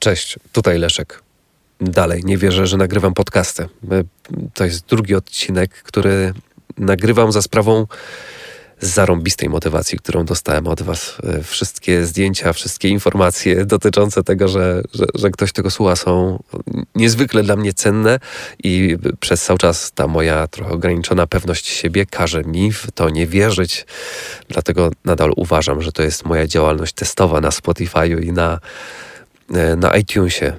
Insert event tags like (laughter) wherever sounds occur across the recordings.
Cześć, tutaj Leszek. Dalej, nie wierzę, że nagrywam podcasty. E, to jest drugi odcinek, który nagrywam za sprawą zarąbistej motywacji, którą dostałem od Was. E, wszystkie zdjęcia, wszystkie informacje (laughs) dotyczące tego, że, że, że, ktoś tego słucha, są niezwykle dla mnie cenne i przez cały czas ta moja trochę ograniczona pewność siebie każe mi w to nie wierzyć. Dlatego nadal uważam, że to jest moja działalność testowa na Spotify'u i na na iTunesie.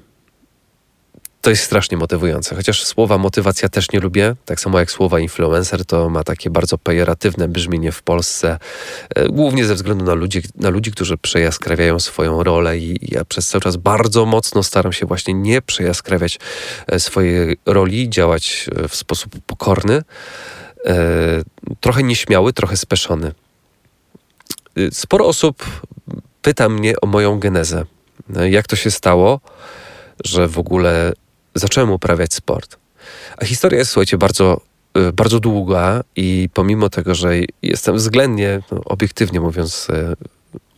To jest strasznie motywujące, chociaż słowa motywacja też nie lubię, tak samo jak słowa influencer, to ma takie bardzo pejoratywne brzmienie w Polsce, e, głównie ze względu na ludzi, na ludzi, którzy przejaskrawiają swoją rolę i ja przez cały czas bardzo mocno staram się właśnie nie przejaskrawiać e, swojej roli, działać w sposób pokorny, trochę nieśmiały, trochę speszony. Sporo osób pyta mnie o moją genezę, jak to się stało, że w ogóle zacząłem uprawiać sport? A historia jest, słuchajcie, bardzo, y, bardzo długa i pomimo tego, że jestem względnie, no, obiektywnie mówiąc, y,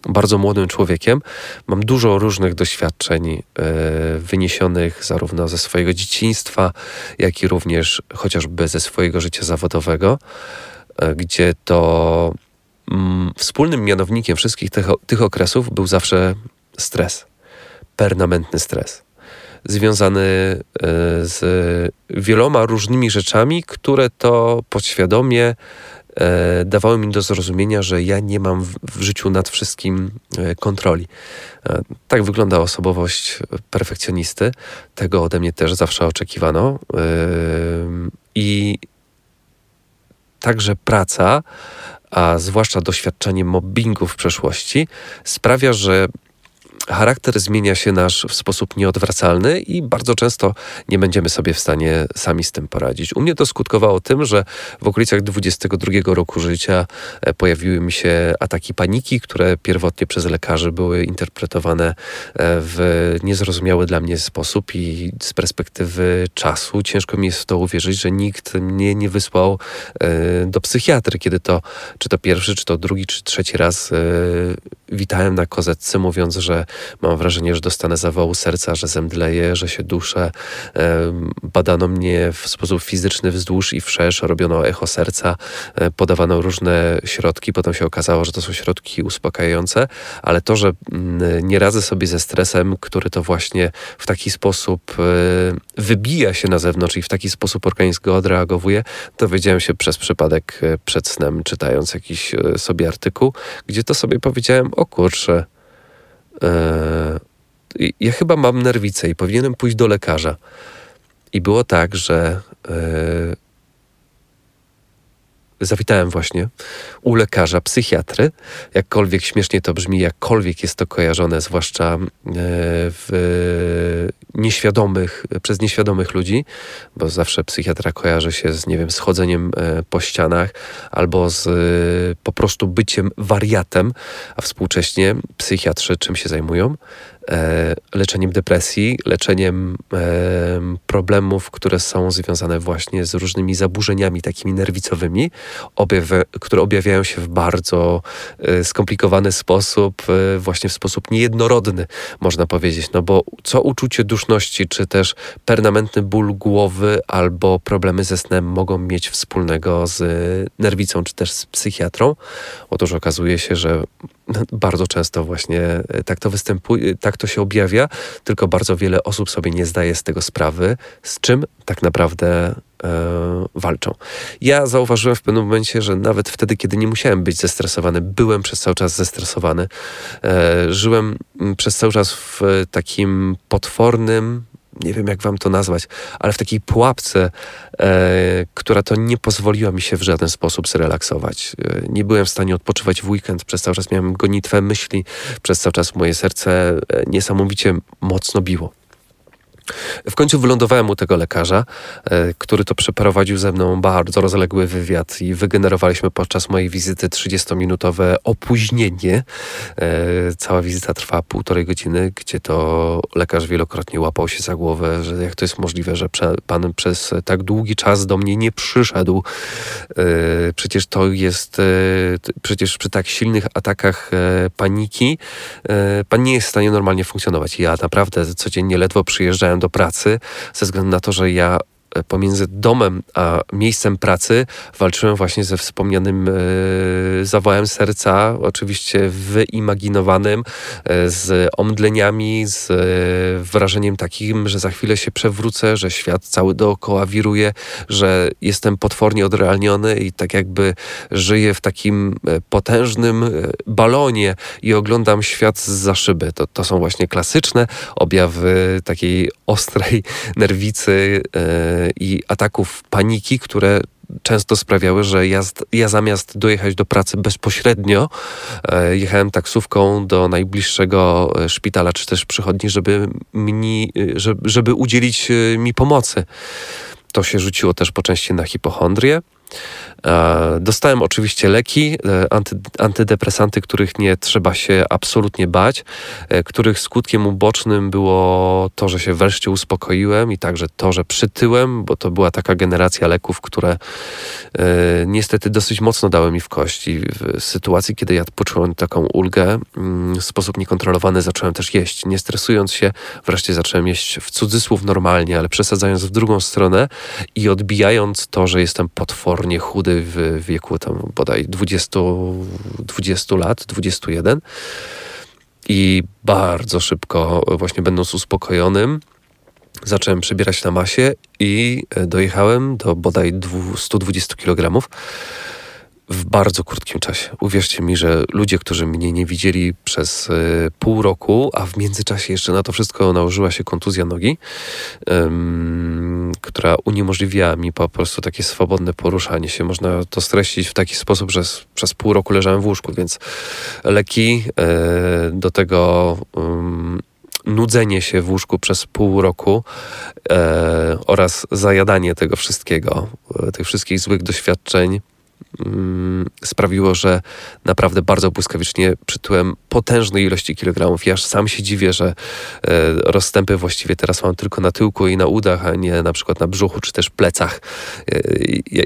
bardzo młodym człowiekiem, mam dużo różnych doświadczeń y, wyniesionych zarówno ze swojego dzieciństwa, jak i również chociażby ze swojego życia zawodowego, gdzie to mm, wspólnym mianownikiem wszystkich tych, tych okresów był zawsze stres permanentny stres. Związany e, z wieloma różnymi rzeczami, które to podświadomie e, dawały mi do zrozumienia, że ja nie mam w, życiu nad wszystkim e, kontroli. Tak wygląda osobowość perfekcjonisty. Tego ode mnie też zawsze oczekiwano. I także praca, a zwłaszcza doświadczenie mobbingu w przeszłości, sprawia, że charakter zmienia się nasz w sposób nieodwracalny i bardzo często nie będziemy sobie w stanie sami z tym poradzić. U mnie to skutkowało tym, że w okolicach 22 roku życia e, pojawiły mi się ataki paniki, które pierwotnie przez lekarzy były interpretowane e, w niezrozumiały dla mnie sposób i z perspektywy czasu ciężko mi jest w to uwierzyć, że nikt mnie nie wysłał e, do psychiatry, kiedy to, czy to pierwszy, czy to drugi, czy trzeci raz witałem na kozetce, mówiąc, że mam wrażenie, że dostanę zawału serca, że zemdleję, że się duszę. Badano mnie w sposób fizyczny wzdłuż i wszerz, robiono echo serca, e, podawano różne środki. Potem się okazało, że to są środki uspokajające, ale to, że mm, nie radzę sobie ze stresem, który to właśnie w taki sposób e, wybija się na zewnątrz i w taki sposób organizm go odreagowuje, dowiedziałem się przez przypadek e, przed snem, czytając jakiś sobie artykuł, gdzie to sobie powiedziałem, o kurczę, Yy, ja chyba mam nerwicę i powinienem pójść do lekarza. I było tak, że yy, zawitałem właśnie u lekarza, psychiatry. Jakkolwiek śmiesznie to brzmi, jakkolwiek jest to kojarzone, zwłaszcza e, w nieświadomych, przez nieświadomych ludzi, bo zawsze psychiatra kojarzy się z, nie wiem, schodzeniem e, po ścianach albo z po prostu byciem wariatem, a współcześnie psychiatrzy czym się zajmują? E, leczeniem depresji, leczeniem problemów, które są związane właśnie z różnymi zaburzeniami takimi nerwicowymi, które objawiają się w bardzo e, skomplikowany sposób, e, właśnie w sposób niejednorodny, można powiedzieć. No bo co uczucie duszności, czy też permanentny ból głowy albo problemy ze snem mogą mieć wspólnego z nerwicą, czy też z psychiatrą? Otóż okazuje się, że bardzo często właśnie e, tak to występuje, tak to się objawia, tylko bardzo wiele osób sobie nie zdaje z tego sprawy, z czym tak naprawdę e, walczą. Ja zauważyłem w pewnym momencie, że nawet wtedy, kiedy nie musiałem być zestresowany, byłem przez cały czas zestresowany. E, żyłem przez cały czas w takim potwornym, nie wiem jak wam to nazwać, ale w takiej pułapce, e, która to nie pozwoliła mi się w żaden sposób zrelaksować. E, nie byłem w stanie odpoczywać w weekend, przez cały czas miałem gonitwę myśli, przez cały czas moje serce e, niesamowicie mocno biło. W końcu wylądowałem u tego lekarza, e, który to przeprowadził ze mną bardzo rozległy wywiad i wygenerowaliśmy podczas mojej wizyty 30-minutowe opóźnienie. E, cała wizyta trwała półtorej godziny, gdzie to lekarz wielokrotnie łapał się za głowę, że jak to jest możliwe, że pan przez tak długi czas do mnie nie przyszedł. E, przecież to jest, przecież przy tak silnych atakach paniki pan nie jest w stanie normalnie funkcjonować. Ja naprawdę codziennie ledwo przyjeżdżałem do pracy, ze względu na to, że ja pomiędzy domem a miejscem pracy walczyłem właśnie ze wspomnianym e, zawołem serca, oczywiście wyimaginowanym, e, z omdleniami, z e, wrażeniem takim, że za chwilę się przewrócę, że świat cały dookoła wiruje, że jestem potwornie odrealniony i tak jakby żyję w takim potężnym balonie i oglądam świat za szyby. To, to są właśnie klasyczne objawy takiej ostrej nerwicy e, i ataków paniki, które często sprawiały, że ja, ja, zamiast dojechać do pracy bezpośrednio, e, jechałem taksówką do najbliższego e, szpitala czy też przychodni, żeby, mi, e, żeby, żeby udzielić mi pomocy. To się rzuciło też po części na hipochondrię. E, dostałem oczywiście leki, e, anty, antydepresanty, których nie trzeba się absolutnie bać, e, których skutkiem ubocznym było to, że się wreszcie uspokoiłem i także to, że przytyłem, bo to była taka generacja leków, które niestety dosyć mocno dały mi w kości. W sytuacji, kiedy ja poczułem taką ulgę, mm, w sposób niekontrolowany zacząłem też jeść. Nie stresując się, wreszcie zacząłem jeść w cudzysłów normalnie, ale przesadzając w drugą stronę i odbijając to, że jestem potwornie chudy w wieku tam bodaj 20, 20 lat, 21 i bardzo szybko właśnie będąc uspokojonym zacząłem przebierać na masie i dojechałem do bodaj 120 kg w bardzo krótkim czasie. Uwierzcie mi, że ludzie, którzy mnie nie widzieli przez y, pół roku, a w międzyczasie jeszcze na to wszystko nałożyła się kontuzja nogi, która uniemożliwia mi po prostu takie swobodne poruszanie się. Można to streścić w taki sposób, że przez pół roku leżałem w łóżku, więc leki y, do tego nudzenie się w łóżku przez pół roku e, oraz zajadanie tego wszystkiego, e, tych wszystkich złych doświadczeń sprawiło, że naprawdę bardzo błyskawicznie przytyłem potężnej ilości kilogramów. Ja sam się dziwię, że e, rozstępy właściwie teraz mam tylko na tyłku i na udach, a nie na przykład na brzuchu czy też plecach, e,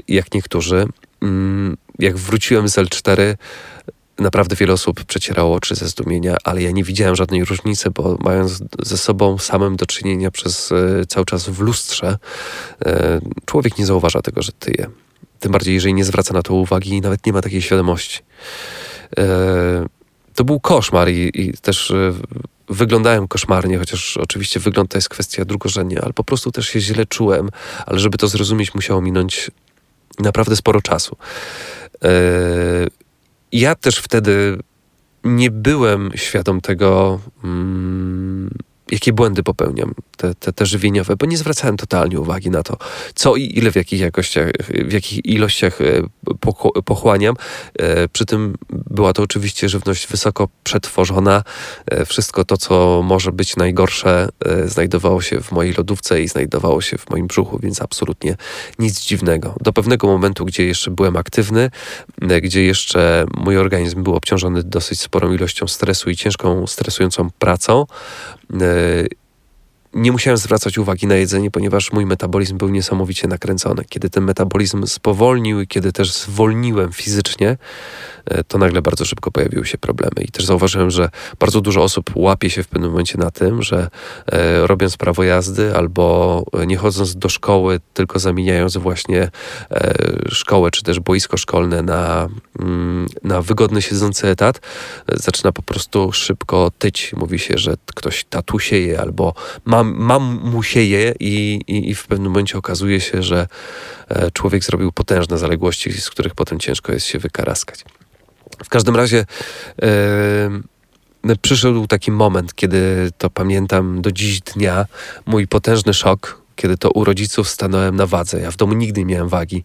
jak niektórzy. Mm, jak wróciłem z L4, naprawdę wiele osób przecierało oczy ze zdumienia, ale ja nie widziałem żadnej różnicy, bo mając ze sobą samym do czynienia przez e, cały czas w lustrze, człowiek nie zauważa tego, że tyje. Tym bardziej, jeżeli nie zwraca na to uwagi i nawet nie ma takiej świadomości. E, to był koszmar i, i też e, wyglądałem koszmarnie, chociaż oczywiście wygląd to jest kwestia drugorzędna, ale po prostu też się źle czułem, ale żeby to zrozumieć, musiało minąć naprawdę sporo czasu. E, ja też wtedy nie byłem świadom tego, mm, jakie błędy popełniam, te, te, te żywieniowe, bo nie zwracałem totalnie uwagi na to, co i ile w jakich jakościach, w jakich ilościach e, pochłaniam. E, przy tym była to oczywiście żywność wysoko przetworzona. E, wszystko to, co może być najgorsze, znajdowało się w mojej lodówce i znajdowało się w moim brzuchu, więc absolutnie nic dziwnego. Do pewnego momentu, gdzie jeszcze byłem aktywny, gdzie jeszcze mój organizm był obciążony dosyć sporą ilością stresu i ciężką, stresującą pracą, nie musiałem zwracać uwagi na jedzenie, ponieważ mój metabolizm był niesamowicie nakręcony. Kiedy ten metabolizm spowolnił i kiedy też zwolniłem fizycznie, E, to nagle bardzo szybko pojawiły się problemy. I też zauważyłem, że bardzo dużo osób łapie się w pewnym momencie na tym, że e, robiąc prawo jazdy albo nie chodząc do szkoły, tylko zamieniając właśnie e, szkołę czy też boisko szkolne na, mm, na wygodny siedzący etat, zaczyna po prostu szybko tyć. Mówi się, że ktoś tatu sieje albo mam, mam mu sieje i, i, i w pewnym momencie okazuje się, że człowiek zrobił potężne zaległości, z których potem ciężko jest się wykaraskać. W każdym razie yy, przyszedł taki moment, kiedy to pamiętam do dziś dnia, mój potężny szok, kiedy to u rodziców stanąłem na wadze. Ja w domu nigdy nie miałem wagi.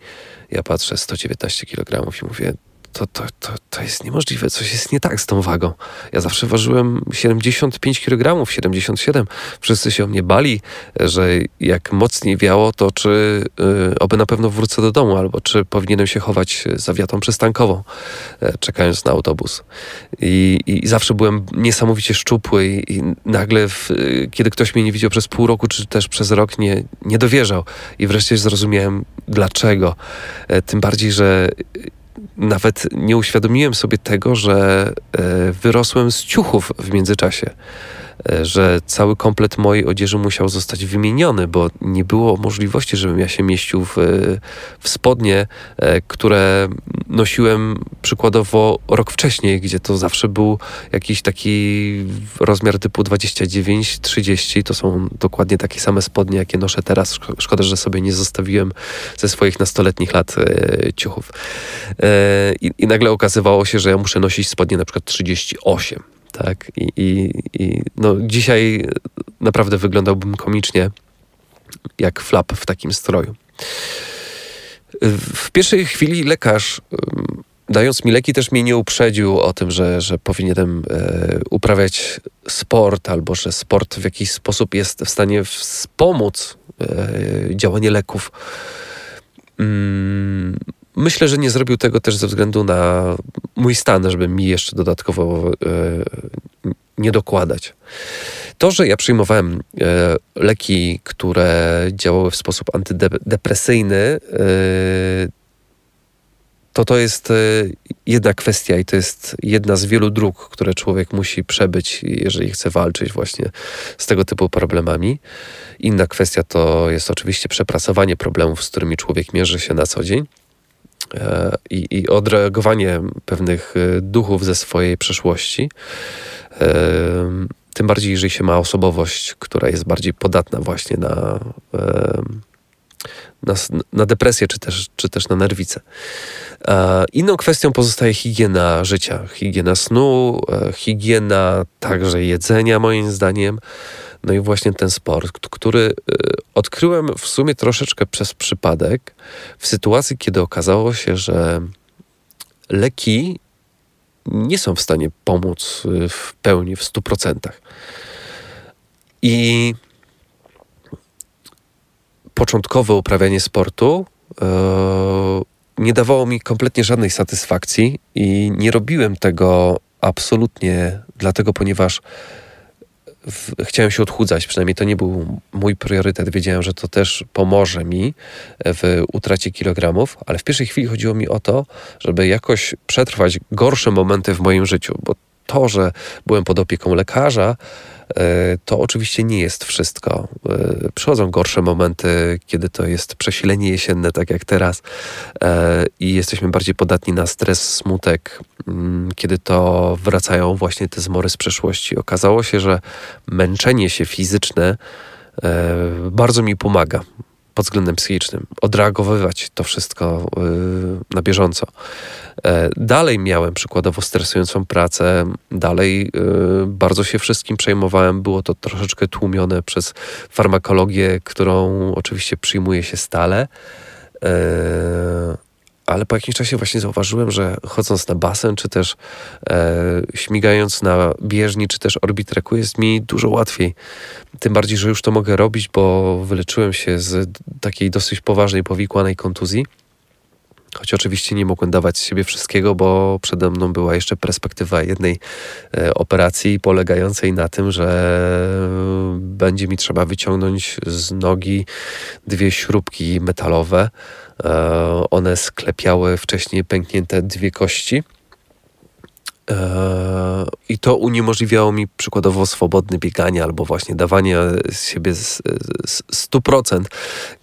Ja patrzę 119 kg i mówię, to, to, to, to jest niemożliwe, coś jest nie tak z tą wagą. Ja zawsze ważyłem 75 kg, 77. Wszyscy się o mnie bali, że jak mocniej wiało, to czy y, oby na pewno wrócę do domu, albo czy powinienem się chować za wiatą przystankową, y, czekając na autobus. I, I, zawsze byłem niesamowicie szczupły i, i nagle, w, y, kiedy ktoś mnie nie widział przez pół roku, czy też przez rok, nie, nie dowierzał. I wreszcie zrozumiałem, dlaczego. E, tym bardziej, że nawet nie uświadomiłem sobie tego, że e, wyrosłem z ciuchów w międzyczasie. E, że cały komplet mojej odzieży musiał zostać wymieniony, bo nie było możliwości, żebym ja się mieścił w, w spodnie, e, które nosiłem przykładowo rok wcześniej, gdzie to zawsze był jakiś taki rozmiar typu 29-30. To są dokładnie takie same spodnie, jakie noszę teraz. Szkoda, że sobie nie zostawiłem ze swoich nastoletnich lat e, ciuchów. I, I nagle okazywało się, że ja muszę nosić spodnie na przykład 38 tak? I, i, i no, dzisiaj naprawdę wyglądałbym komicznie jak flap w takim stroju. W pierwszej chwili lekarz, dając mi leki, też mnie nie uprzedził o tym, że, że powinienem e, uprawiać sport, albo że sport w jakiś sposób jest w stanie wspomóc e, działanie leków. Myślę, że nie zrobił tego też ze względu na mój stan, żeby mi jeszcze dodatkowo e, nie dokładać. To, że ja przyjmowałem e, leki, które działały w sposób antydepresyjny, e, to to jest jedna kwestia i to jest jedna z wielu dróg, które człowiek musi przebyć, jeżeli chce walczyć właśnie z tego typu problemami. Inna kwestia to jest oczywiście przepracowanie problemów, z którymi człowiek mierzy się na co dzień i, i odreagowanie pewnych e, duchów ze swojej przeszłości. E, tym bardziej, jeżeli się ma osobowość, która jest bardziej podatna właśnie na, e, na, na depresję czy też, czy też na nerwicę. Inną kwestią pozostaje higiena życia, higiena snu, higiena także jedzenia, moim zdaniem. No i właśnie ten sport, który y, odkryłem w sumie troszeczkę przez przypadek, w sytuacji, kiedy okazało się, że leki nie są w stanie pomóc y, w pełni, w 100%. I początkowe uprawianie sportu yy, nie dawało mi kompletnie żadnej satysfakcji i nie robiłem tego absolutnie dlatego, ponieważ w, chciałem się odchudzać, przynajmniej to nie był mój priorytet. Wiedziałem, że to też pomoże mi w utracie kilogramów, ale w pierwszej chwili chodziło mi o to, żeby jakoś przetrwać gorsze momenty w moim życiu, bo to, że byłem pod opieką lekarza, E, to oczywiście nie jest wszystko. E, przychodzą gorsze momenty, kiedy to jest przesilenie jesienne, tak jak teraz, e, i jesteśmy bardziej podatni na stres, smutek, kiedy to wracają właśnie te zmory z przeszłości. Okazało się, że męczenie się fizyczne bardzo mi pomaga pod względem psychicznym, odreagowywać to wszystko y, na bieżąco. E, dalej miałem przykładowo stresującą pracę, dalej bardzo się wszystkim przejmowałem. Było to troszeczkę tłumione przez farmakologię, którą oczywiście przyjmuje się stale. Ale po jakimś czasie właśnie zauważyłem, że chodząc na basen, czy też e, śmigając na bieżni, czy też orbitreku jest mi dużo łatwiej. Tym bardziej, że już to mogę robić, bo wyleczyłem się z takiej dosyć poważnej, powikłanej kontuzji. Choć oczywiście nie mogłem dawać siebie wszystkiego, bo przede mną była jeszcze perspektywa jednej e, operacji polegającej na tym, że będzie mi trzeba wyciągnąć z nogi dwie śrubki metalowe E, one sklepiały wcześniej pęknięte dwie kości. E, I to uniemożliwiało mi przykładowo swobodne bieganie albo właśnie dawanie z siebie z, z 100%,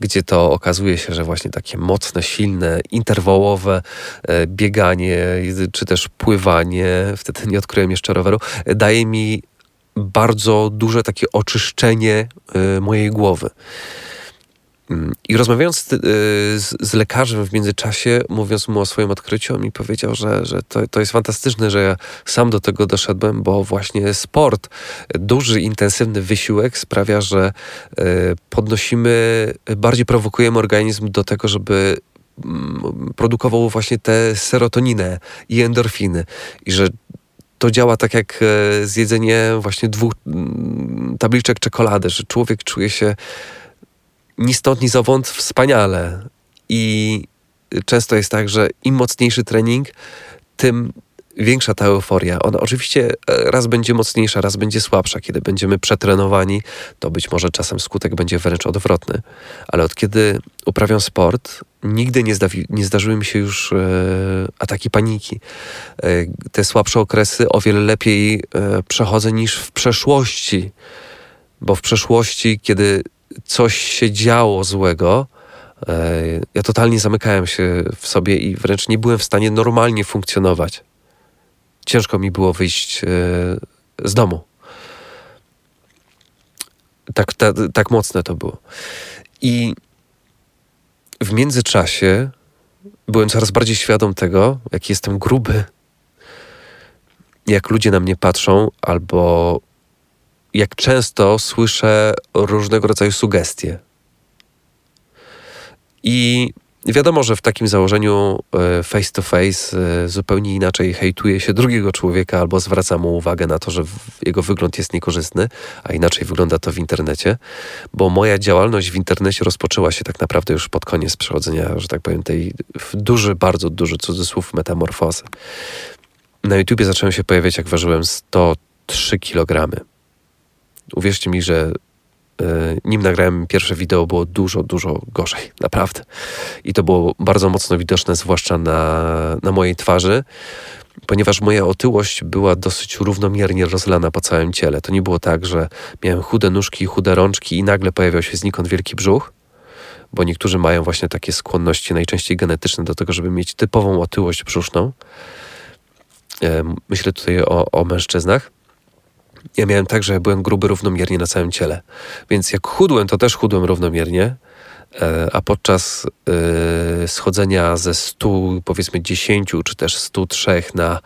gdzie to okazuje się, że właśnie takie mocne, silne, interwałowe e, bieganie czy też pływanie, wtedy nie odkryłem jeszcze roweru, daje mi bardzo duże takie oczyszczenie mojej głowy. I rozmawiając z, z, lekarzem w międzyczasie, mówiąc mu o swoim odkryciu, on mi powiedział, że, że to, to jest fantastyczne, że ja sam do tego doszedłem, bo właśnie sport, duży, intensywny wysiłek sprawia, że e, podnosimy, bardziej prowokujemy organizm do tego, żeby mm, produkował właśnie tę serotoninę i endorfiny. I że to działa tak jak e, zjedzenie właśnie dwóch mm, tabliczek czekolady, że człowiek czuje się ni stąd, ni zowąd wspaniale. I często jest tak, że im mocniejszy trening, tym większa ta euforia. Ona oczywiście e, raz będzie mocniejsza, raz będzie słabsza. Kiedy będziemy przetrenowani, to być może czasem skutek będzie wręcz odwrotny. Ale od kiedy uprawiam sport, nigdy nie, zdawi, nie zdarzyły mi się już e, ataki paniki. E, te słabsze okresy o wiele lepiej e, przechodzę niż w przeszłości. Bo w przeszłości, kiedy coś się działo złego, e, ja totalnie zamykałem się w sobie i wręcz nie byłem w stanie normalnie funkcjonować ciężko mi było wyjść e, z domu. Tak, tak, tak mocne to było. I w międzyczasie byłem coraz bardziej świadom tego, jaki jestem gruby, jak ludzie na mnie patrzą, albo jak często słyszę różnego rodzaju sugestie. I Wiadomo, że w takim założeniu e, face to face e, zupełnie inaczej hejtuje się drugiego człowieka albo zwraca mu uwagę na to, że jego wygląd jest niekorzystny, a inaczej wygląda to w internecie, bo moja działalność w internecie rozpoczęła się tak naprawdę już pod koniec przechodzenia, że tak powiem, tej duży, bardzo duży cudzysłów metamorfozy. Na YouTubie zacząłem się pojawiać, jak ważyłem 103 kg. Uwierzcie mi, że E, nim nagrałem pierwsze wideo, było dużo, dużo gorzej, naprawdę. I to było bardzo mocno widoczne, zwłaszcza na, na mojej twarzy, ponieważ moja otyłość była dosyć równomiernie rozlana po całym ciele. To nie było tak, że miałem chude nóżki, chude rączki i nagle pojawiał się znikąd wielki brzuch, bo niektórzy mają właśnie takie skłonności, najczęściej genetyczne, do tego, żeby mieć typową otyłość brzuszną. E, myślę tutaj o, o mężczyznach ja miałem tak, że byłem gruby równomiernie na całym ciele. Więc jak chudłem, to też chudłem równomiernie, e, a podczas e, schodzenia ze 100, powiedzmy 10 czy też 103 na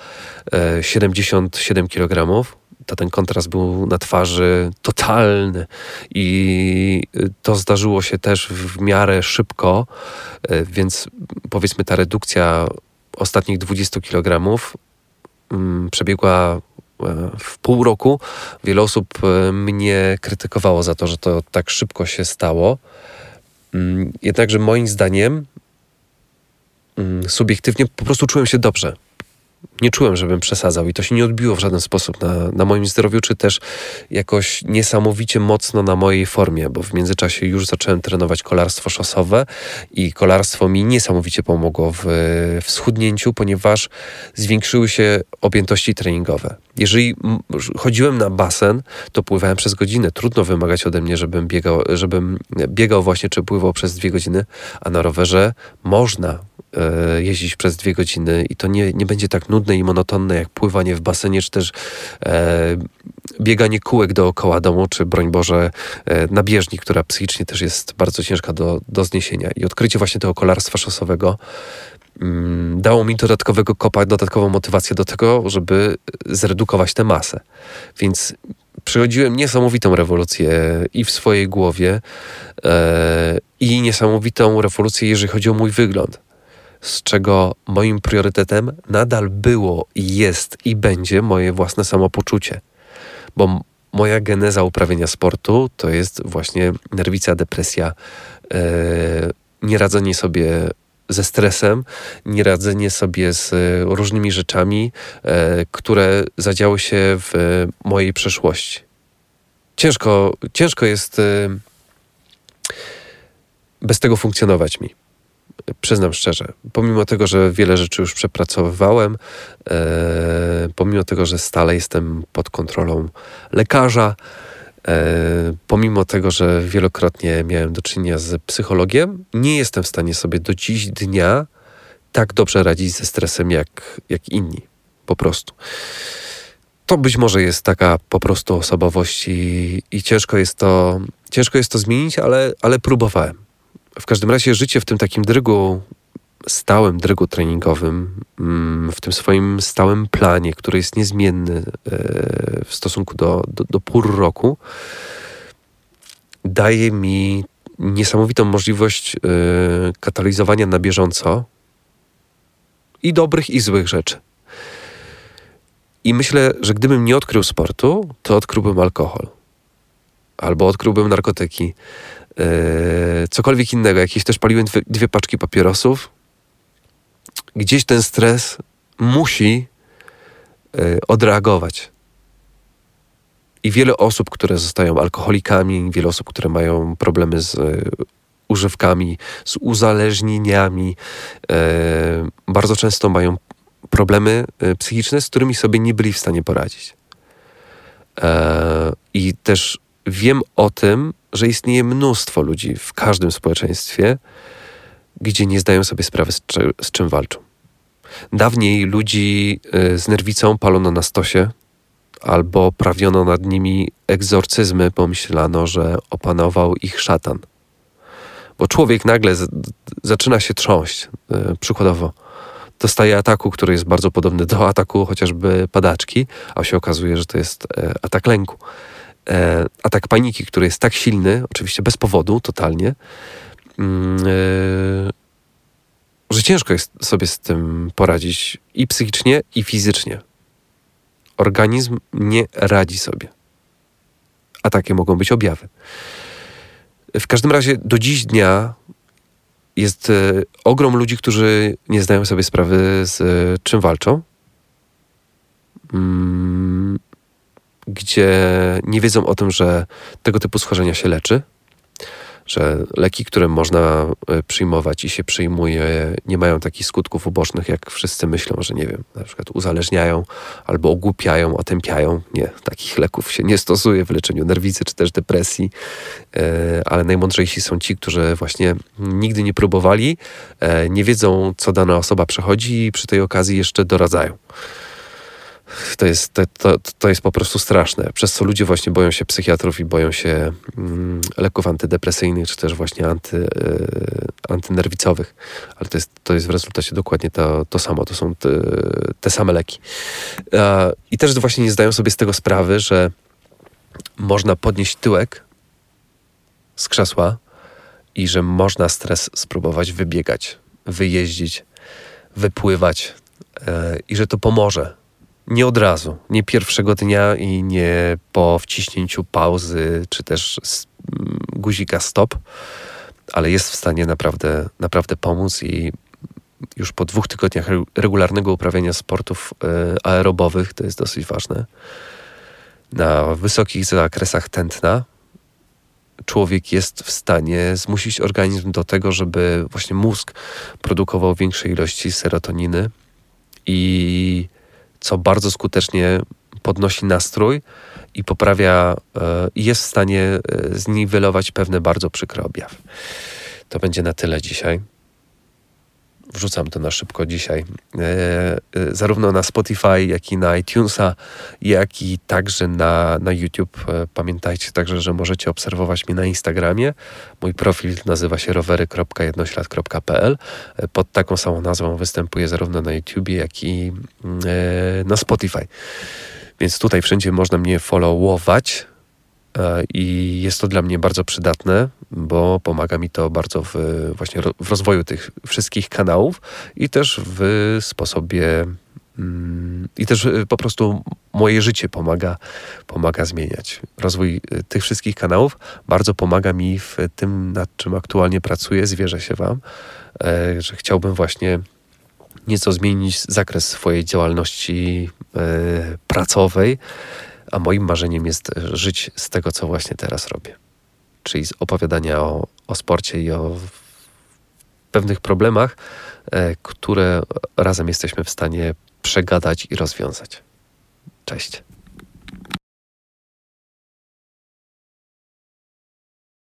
77 e, kg, to ten kontrast był na twarzy totalny. I to zdarzyło się też w miarę szybko, więc powiedzmy ta redukcja ostatnich 20 kg mm, przebiegła w pół roku. Wiele osób e, mnie krytykowało za to, że to tak szybko się stało. Mm, jednakże moim zdaniem mm, subiektywnie po prostu czułem się dobrze nie czułem, żebym przesadzał i to się nie odbiło w żaden sposób na, na moim zdrowiu, czy też jakoś niesamowicie mocno na mojej formie, bo w międzyczasie już zacząłem trenować kolarstwo szosowe i kolarstwo mi niesamowicie pomogło w, w schudnięciu, ponieważ zwiększyły się objętości treningowe. Jeżeli chodziłem na basen, to pływałem przez godzinę. Trudno wymagać ode mnie, żebym biegał, żebym biegał właśnie, czy pływał przez dwie godziny, a na rowerze można jeździć przez dwie godziny i to nie, nie będzie tak nudne i monotonne jak pływanie w basenie, czy też e, bieganie kółek dookoła domu, czy broń Boże e, na bieżni, która psychicznie też jest bardzo ciężka do, do zniesienia. I odkrycie właśnie tego kolarstwa szosowego mm, dało mi dodatkowego kopa, dodatkową motywację do tego, żeby zredukować tę masę. Więc przychodziłem niesamowitą rewolucję i w swojej głowie, e, i niesamowitą rewolucję, jeżeli chodzi o mój wygląd z czego moim priorytetem nadal było jest i będzie moje własne samopoczucie. Bo moja geneza uprawiania sportu to jest właśnie nerwica, depresja, yy, nieradzenie sobie ze stresem, nieradzenie sobie z różnymi rzeczami, yy, które zadziały się w mojej przeszłości. Ciężko, ciężko jest yy, bez tego funkcjonować mi przyznam szczerze, pomimo tego, że wiele rzeczy już przepracowywałem, e, pomimo tego, że stale jestem pod kontrolą lekarza, e, pomimo tego, że wielokrotnie miałem do czynienia z psychologiem, nie jestem w stanie sobie do dziś dnia tak dobrze radzić ze stresem jak, jak inni. Po prostu. To być może jest taka po prostu osobowość i, i ciężko, jest to, ciężko jest to zmienić, ale, ale próbowałem. W każdym razie życie w tym takim drygu, stałym drygu treningowym, mm, w tym swoim stałym planie, który jest niezmienny e, w stosunku do, do, do pór roku, daje mi niesamowitą możliwość yy, katalizowania na bieżąco i dobrych, i złych rzeczy. I myślę, że gdybym nie odkrył sportu, to odkryłbym alkohol. Albo odkryłbym narkotyki. Yy, cokolwiek innego. Jakieś też paliłem dwie, dwie paczki papierosów. Gdzieś ten stres musi yy, odreagować. I wiele osób, które zostają alkoholikami, wiele osób, które mają problemy z y, używkami, z uzależnieniami, bardzo często mają problemy psychiczne, z którymi sobie nie byli w stanie poradzić. E, I też wiem o tym, że istnieje mnóstwo ludzi w każdym społeczeństwie, gdzie nie zdają sobie sprawy, z, czy, z czym walczą. Dawniej ludzi z nerwicą palono na stosie, albo prawiono nad nimi egzorcyzmy, pomyślano, że opanował ich szatan. Bo człowiek nagle z, zaczyna się trząść. Yy, przykładowo, dostaje ataku, który jest bardzo podobny do ataku chociażby padaczki, a się okazuje, że to jest e, atak lęku. E, atak paniki, który jest tak silny, oczywiście bez powodu, totalnie, mm, e, że ciężko jest sobie z tym poradzić i psychicznie, i fizycznie organizm nie radzi sobie. A takie mogą być objawy. W każdym razie do dziś dnia jest e, ogrom ludzi, którzy nie zdają sobie sprawy z e, czym walczą, mm, gdzie nie wiedzą o tym, że tego typu schorzenia się leczy że leki, które można e, przyjmować i się przyjmuje, nie mają takich skutków ubocznych, jak wszyscy myślą, że nie wiem, na przykład uzależniają albo ogłupiają, otępiają. Nie, takich leków się nie stosuje w leczeniu nerwicy czy też depresji, e, ale najmądrzejsi są ci, którzy właśnie nigdy nie próbowali, e, nie wiedzą, co dana osoba przechodzi i przy tej okazji jeszcze doradzają to jest, to, to, to jest po prostu straszne. Przez co ludzie właśnie boją się psychiatrów i boją się mm, leków antydepresyjnych, czy też właśnie anty, y, antynerwicowych. Ale to jest, to jest w rezultacie dokładnie to, to samo. To są te, te same leki. E, I też właśnie nie zdają sobie z tego sprawy, że można podnieść tyłek z krzesła i że można stres spróbować wybiegać, wyjeździć, wypływać e, i że to pomoże nie od razu, nie pierwszego dnia i nie po wciśnięciu pauzy czy też mm, guzika stop, ale jest w stanie naprawdę, naprawdę pomóc i już po dwóch tygodniach regularnego uprawiania sportów e, aerobowych, to jest dosyć ważne, na wysokich zakresach tętna, człowiek jest w stanie zmusić organizm do tego, żeby właśnie mózg produkował większej ilości serotoniny i co bardzo skutecznie podnosi nastrój i poprawia, e, i jest w stanie e, zniwelować pewne bardzo przykre objawy. To będzie na tyle dzisiaj. Wrzucam to na szybko dzisiaj, e, e, zarówno na Spotify, jak i na iTunesa, jak i także na, na YouTube. E, pamiętajcie także, że możecie obserwować mnie na Instagramie. Mój profil nazywa się rowery.jednoślad.pl. Pod taką samą nazwą występuję zarówno na YouTubie, jak i mm, na Spotify. Więc tutaj wszędzie można mnie followować. E, I jest to dla mnie bardzo przydatne, bo pomaga mi to bardzo w, właśnie w rozwoju tych wszystkich kanałów i też w sposobie mm, i też e, po prostu moje życie pomaga, pomaga zmieniać. Rozwój e, tych wszystkich kanałów bardzo pomaga mi w tym, nad czym aktualnie pracuję. Zwierzę się Wam, że chciałbym właśnie nieco zmienić zakres swojej działalności pracowej a moim marzeniem jest żyć z tego, co właśnie teraz robię. Czyli z opowiadania o, o sporcie i o pewnych problemach, e, które razem jesteśmy w stanie przegadać i rozwiązać. Cześć.